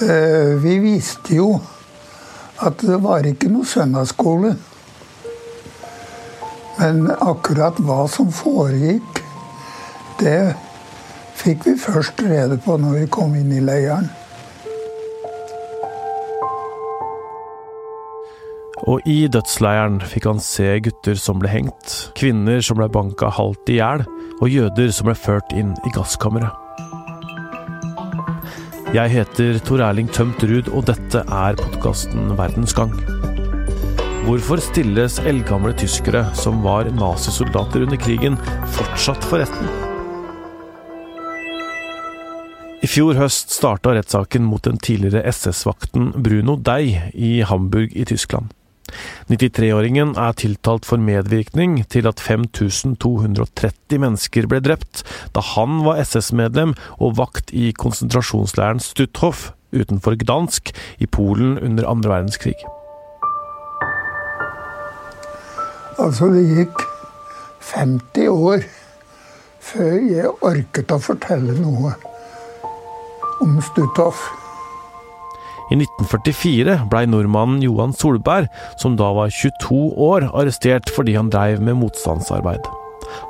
Eh, vi visste jo at det var ikke noe søndagsskole. Men akkurat hva som foregikk, det fikk vi først rede på når vi kom inn i leiren. Og i dødsleiren fikk han se gutter som ble hengt, kvinner som ble banka halvt i hjel, og jøder som ble ført inn i gasskammeret. Jeg heter Tor Erling Tømt Ruud, og dette er podkasten Verdensgang. Hvorfor stilles eldgamle tyskere som var nazisoldater under krigen, fortsatt for retten? I fjor høst starta rettssaken mot den tidligere SS-vakten Bruno Dei i Hamburg i Tyskland. 93-åringen er tiltalt for medvirkning til at 5230 mennesker ble drept da han var SS-medlem og vakt i konsentrasjonsleiren Stutthof utenfor Gdansk i Polen under andre verdenskrig. Altså, det gikk 50 år før jeg orket å fortelle noe om Stutthof. I 1944 blei nordmannen Johan Solberg, som da var 22 år, arrestert fordi han dreiv med motstandsarbeid.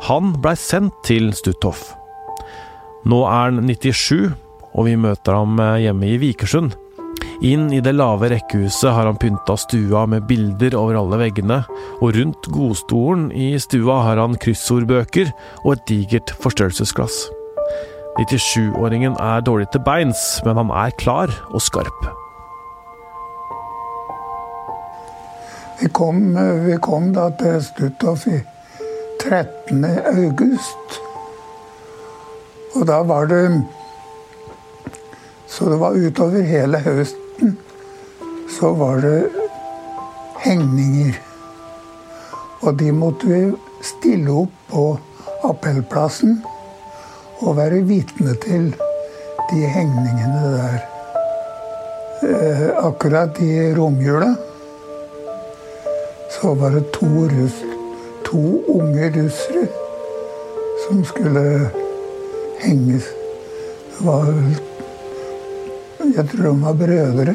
Han blei sendt til Stutthof. Nå er han 97, og vi møter ham eh, hjemme i Vikersund. Inn i det lave rekkehuset har han pynta stua med bilder over alle veggene, og rundt godstolen i stua har han kryssordbøker og et digert forstørrelsesglass. 97-åringen er dårlig til beins, men han er klar og skarp. Vi kom, vi kom da til Stutthof i 13. august. Og da var det Så det var utover hele høsten så var det hengninger. Og de måtte vi stille opp på appellplassen og være vitne til de hengningene der. Eh, akkurat i romjula så var det to, russ, to unge russere som skulle henges. Det var Jeg tror de var brødre.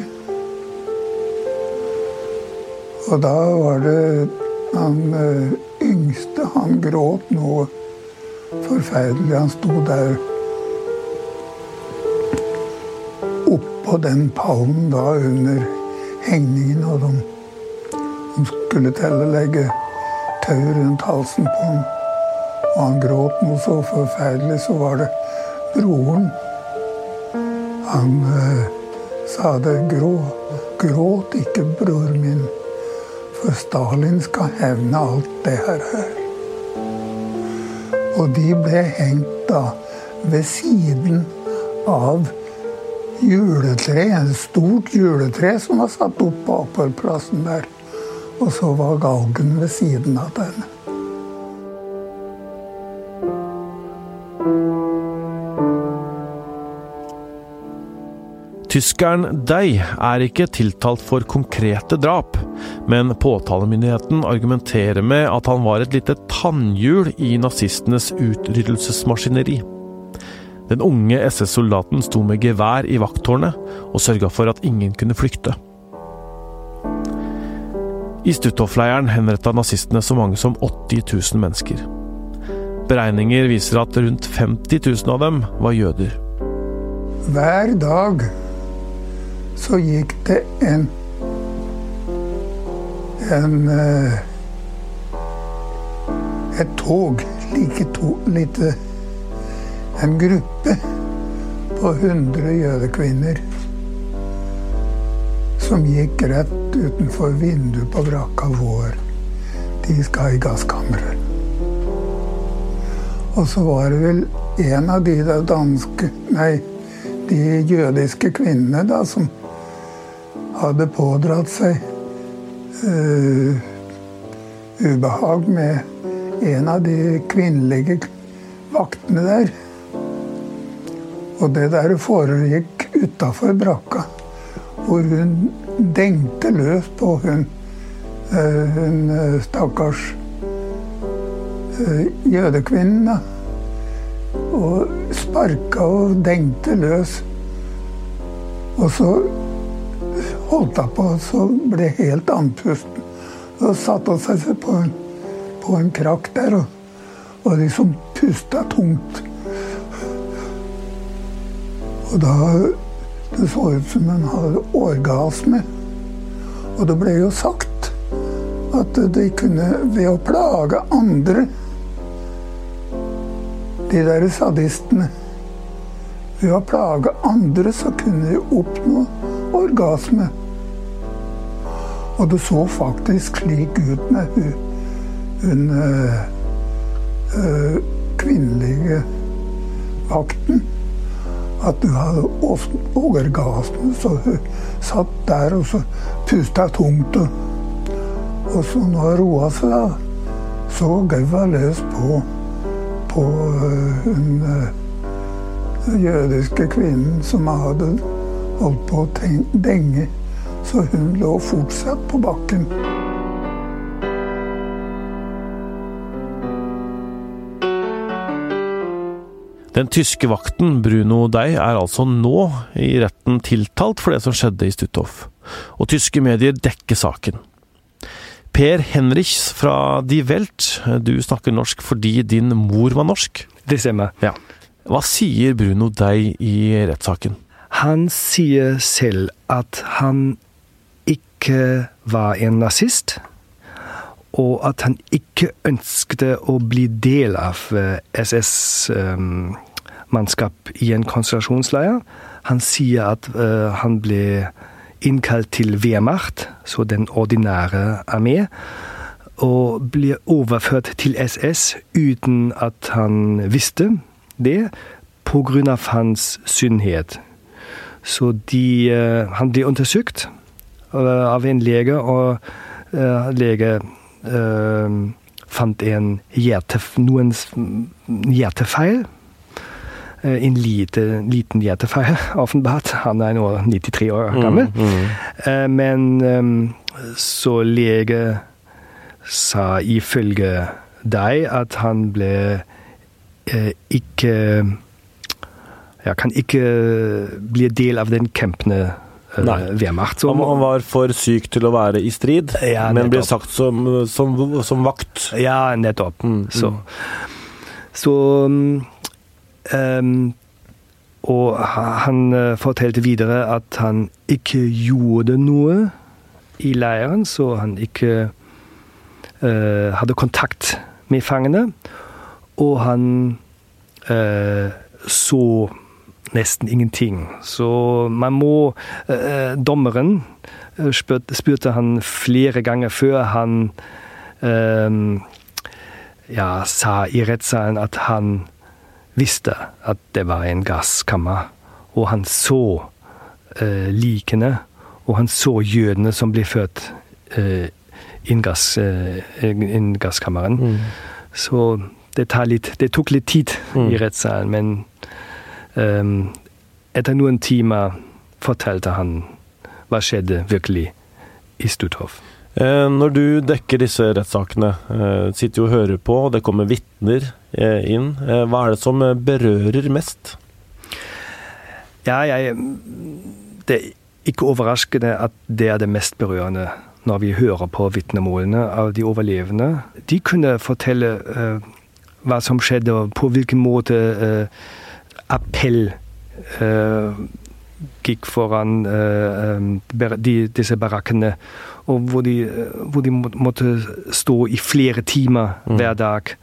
Og da var det han eh, yngste, han gråt noe forferdelig. Han sto der oppå den pallen da under hengningen, og de skulle til å legge tau rundt halsen på ham. Og han gråt noe så forferdelig. Så var det broren. Han eh, sa det. Grå, gråt ikke, bror min, for Stalin skal hevne alt det her. Og de ble hengt da ved siden av juletre, et stort juletre som var satt opp på Appelplassen der. Og så var galgen ved siden av den. Tyskeren Dei er ikke tiltalt for konkrete drap, men påtalemyndigheten argumenterer med at han var et lite tannhjul i nazistenes utryddelsesmaskineri. Den unge SS-soldaten sto med gevær i vakttårnet og sørga for at ingen kunne flykte. I Stutthof-leiren henretta nazistene så mange som 80 000 mennesker. Beregninger viser at rundt 50 000 av dem var jøder. Hver dag så gikk det en en eh, et tog, like to, lite En gruppe på 100 jødekvinner som gikk rett utenfor vinduet på brakka vår. De skal i gasskammeret. Og så var det vel en av de danske Nei, de jødiske kvinnene da som hadde pådratt seg uh, ubehag med en av de kvinnelige vaktene der. Og det der foregikk utafor brakka, hvor hun dengte løs på hun, hun stakkars jødekvinnen. Og sparka og dengte løs. Og så holdt hun på, så ble helt andpusten. Så satte seg på en, på en krakk der og, og liksom pusta tungt. Og da Det så ut som hun hadde orgasme. Og det ble jo sagt at de kunne, ved å plage andre De der sadistene Ved å plage andre så kunne de oppnå orgasme. Og det så faktisk slik ut med hun, hun øh, øh, kvinnelige vakten at hun hadde orgasme, så hun satt der og så pusta tungt. Og, og så når hun roa seg, da, så gav hun løs på, på uh, hun uh, jødiske kvinnen som hadde holdt på å denge. Så hun lå fortsatt på bakken. Den tyske vakten Bruno Dei er altså nå i retten tiltalt for det som skjedde i Stutthof, og tyske medier dekker saken. Per Henrichs fra Die Welt, du snakker norsk fordi din mor var norsk? Det stemmer. Ja. Hva sier Bruno Dei i rettssaken? Han sier selv at han ikke var en nazist og at han ikke ønsket å bli del av eh, SS-mannskap eh, i en konsentrasjonsleir. Han sier at uh, han ble innkalt til Wehrmacht, så den ordinære armé, og ble overført til SS uten at han visste det, pga. hans syndhet. Så de, uh, han ble undersøkt uh, av en lege, og lege fant en hjerte, noen hjertefeil. Eh, en lite, liten hjertefeil, åpenbart. Han er nå 93 år mm, gammel. Mm, mm. Men øh, så lege sa ifølge deg at han ble øh, ikke Jeg kan ikke bli del av den Nei. Wehrmacht. Han, han, var for syk til å være i strid, ja, men ble sagt som, som, som, vakt. Ja, nettopp. Mm, mm. Så, så um, Og han uh, fortalte videre at han ikke gjorde noe i leiren, så han ikke uh, hadde kontakt med fangene. Og han uh, så nesten ingenting. Så man må eh, Dommeren eh, spurte, spurte, han flere ganger før han eh, ja, sa i rettssalen at han visste at det var en gasskammer. Og han så eh, likene, og han så jødene som ble født eh, inn gass, in gasskammeren. Mm. Så det, litt, det, tok litt tid mm. i rettssalen, men Um, etter noen timer fortalte han hva skjedde virkelig i Stutthof. Eh, når du dekker disse rettssakene, eh, sitter jo og hører på, det kommer vitner eh, inn. Hva er det som berører mest? Ja, jeg Det er ikke overraskende at det er det mest berørende når vi hører på vitnemålene av de overlevende. De kunne fortelle uh, hva som skjedde, og på hvilken måte uh, appell uh, gikk foran de, disse barakkene, og hvor de, hvor de, måtte stå i flere timer mm. hver dag.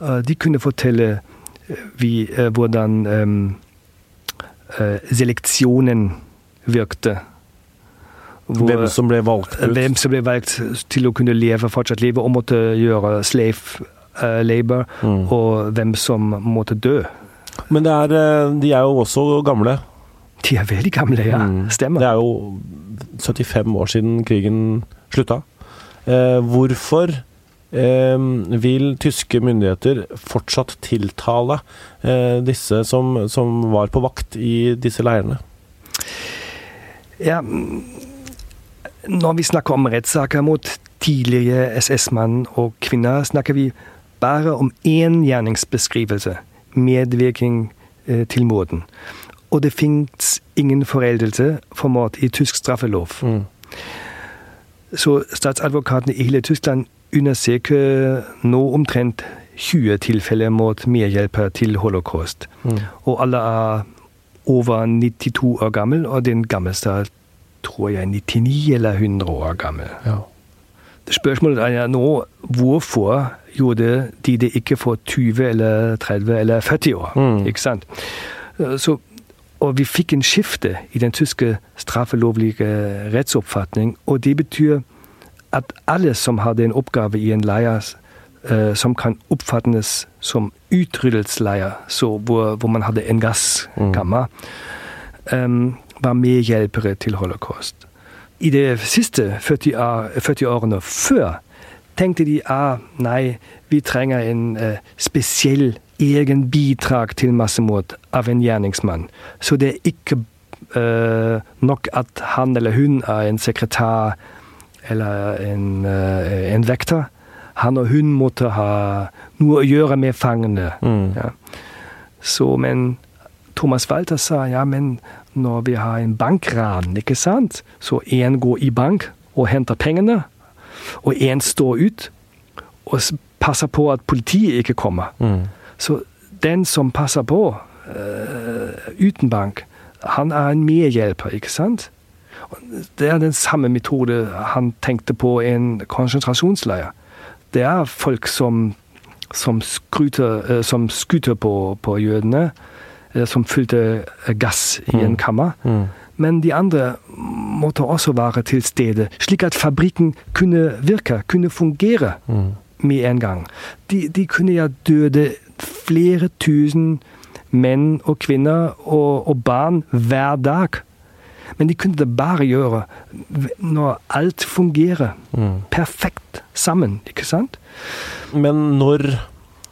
Uh, de kunne fortelle vi, hvordan um, seleksjonen virkte. Hvor, hvem som ble valgt ut? Hvem som ble valgt til å kunne leve, fortsatt leve, og måtte gjøre slave labor, mm. og hvem som måtte dø. Men er, de er jo også gamle. De er veldig gamle, ja. Mm. Stemmer. Det er jo 75 år siden krigen slutta. Eh, hvorfor eh, vil tyske myndigheter fortsatt tiltale eh, disse som, som, var på vakt i disse leirene? Ja, når vi snakker om rettssaker mot tidligere SS-mann og -kvinner, snakker vi bare om én gjerningsbeskrivelse medvirkning eh, til måten. Og det fins ingen foreldelse for mord i tysk straffelov. Mm. Så statsadvokatene i hele Tyskland undersøker nå omtrent 20 tilfeller mot medhjelper til holocaust. Mm. Og alle er over 92 år gammel, og den gammelste tror jeg 99 eller 100 år gammel. Ja. Spørsmålet er nå hvorfor gjorde de det ikke for 20 eller 30 eller 40 år? Mm. Ikke sant? Så, og vi fikk en skifte i den tyske straffelovlige rettsoppfatning, og det betyr at alle som hadde en oppgave i en leir eh, som kan oppfattes som utryddelsesleir, hvor, hvor, man hadde en gasskammer, mm. um, var medhjelpere til holocaust. I de siste 40, år, 40 årene før tenkte de ah, nei, vi trenger en eh, spesiell egen bidrag til massemord av en gjerningsmann. Så det er ikke uh, nok at han eller hun er en sekretær eller en, uh, en vekter. Han og hun måtte ha noe å gjøre med fangene. Mm. Ja. Så, men Thomas Walter sa ja, men når vi har en bankran, ikke sant, så én går i bank og henter pengene, og én står ut og passer på at politiet ikke kommer. Mm. Så den som passer på uh, uten bank, han er en medhjelper, ikke sant? Det er den samme metode han tenkte på i en konsentrasjonsleir. Det er folk som, som, skryter, uh, som skuter på, på jødene, eller som fylte gass i en mm. kammer. Mm. Men de andre måtte også være til stede, slik at fabrikken kunne virke, kunne fungere. Mm med en gang. De, de kunne ja døde flere tusen menn og kvinner og, og, barn hver dag. Men de kunne det bare gjøre når alt fungerer mm. perfekt sammen, ikke sant? Men når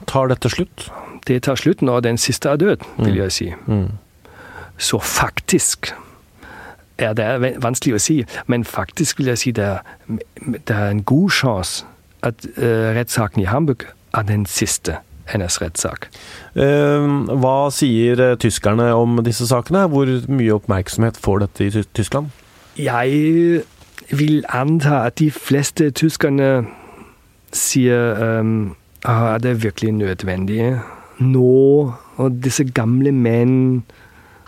tar dette slutt? Det tar slutt når den siste er død, vil mm. jeg si. Mm. Så faktisk er det vanskelig å si, men faktisk vil jeg si det det er en god sjanse at uh, rettssaken i Hamburg er den siste hennes rettssak. Uh, hva sier uh, tyskerne om disse sakene? Hvor mye oppmerksomhet får dette i Tyskland? Jeg vil anta at de fleste tyskerne sier um, er det virkelig nødvendig nå, og disse gamle menn,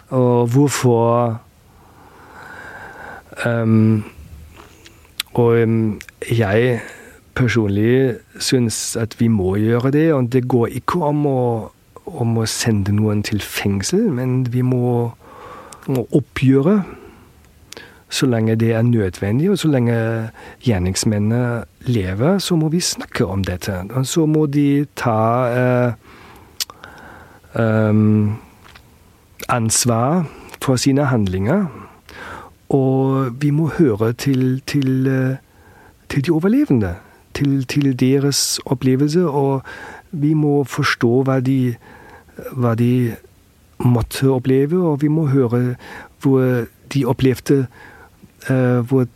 og hvorfor um, Og um, jeg personlig syns at vi må gjøre det. Og det går ikke om å, om å sende noen til fengsel, men vi må, må oppgjøre så lenge det er nødvendig, og så lenge gjerningsmennene lever, så må vi snakke om dette. Og så må de ta eh, um, ansvar for sine handlinger. Og vi må høre til, til, eh, til de overlevende til, til, deres opplevelse, og vi må forstå hva de, hva de måtte oppleve, og vi må høre hvor de opplevde uh, hvor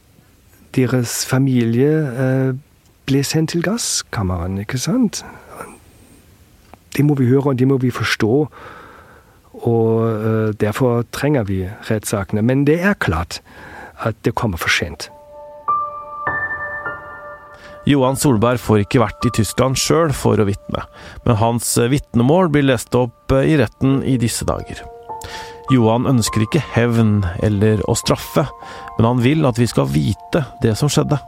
deres familie uh, ble sendt til gasskammeren, ikke sant? Det må vi høre, og det må vi forstå. Og uh, derfor trenger vi rettssakene. Men det er klart at det kommer for sent. Johan Solberg får ikke vært i Tyskland sjøl for å vitne, men hans eh, vitnemål blir lest opp eh, i retten i disse dager. Johan ønsker ikke hevn eller å straffe, men han vil at vi skal vite det som skjedde.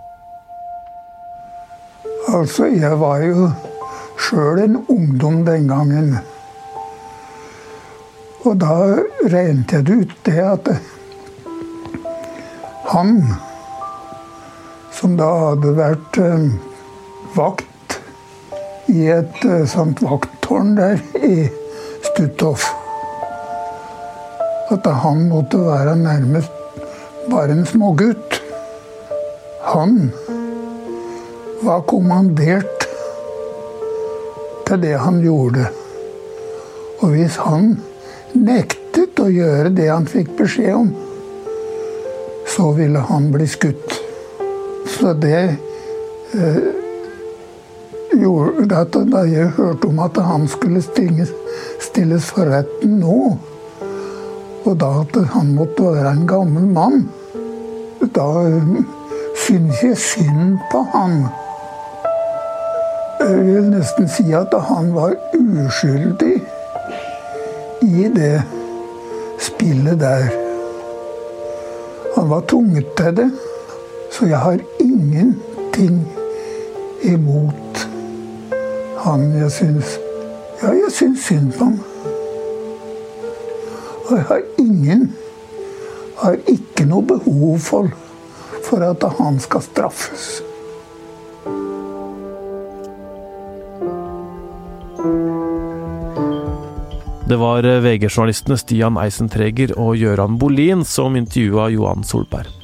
Altså, jeg var jo sjøl en ungdom den gangen. Og da regnet jeg det ut det at han som da hadde vært eh, vakt i et eh, sånt vakttårn der i Stutthof. At han måtte være nærmest bare en smågutt. Han var kommandert til det han gjorde. Og hvis han nektet å gjøre det han fikk beskjed om, så ville han bli skutt. Så det eh, gjorde at da jeg hørte om at han skulle stilles, stilles for retten nå, Og da at han måtte være en gammel mann, da syns jeg synd på han. Jeg vil nesten si at han var uskyldig i det spillet der. Han var tvunget til det, så jeg har ingenting imot han. Jeg syns Ja, jeg syns synd på ham. Og jeg har ingen Har ikke noe behov for, for at han skal straffes. Det var VG-journalistene Stian Eisentreger og Gøran Bolin som intervjua Johan Solberg.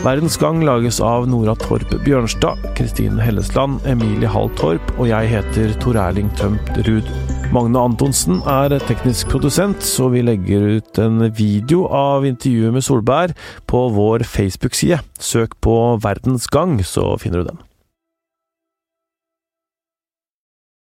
Verdens Gang lages av Nora Torp Bjørnstad, Kristine Hellesland, Emilie Hall Torp og jeg heter Tor Erling Tømt Ruud. Magne Antonsen er teknisk produsent, så vi legger ut en video av intervjuet med Solberg på vår Facebook-side. Søk på Verdens Gang, så finner du den.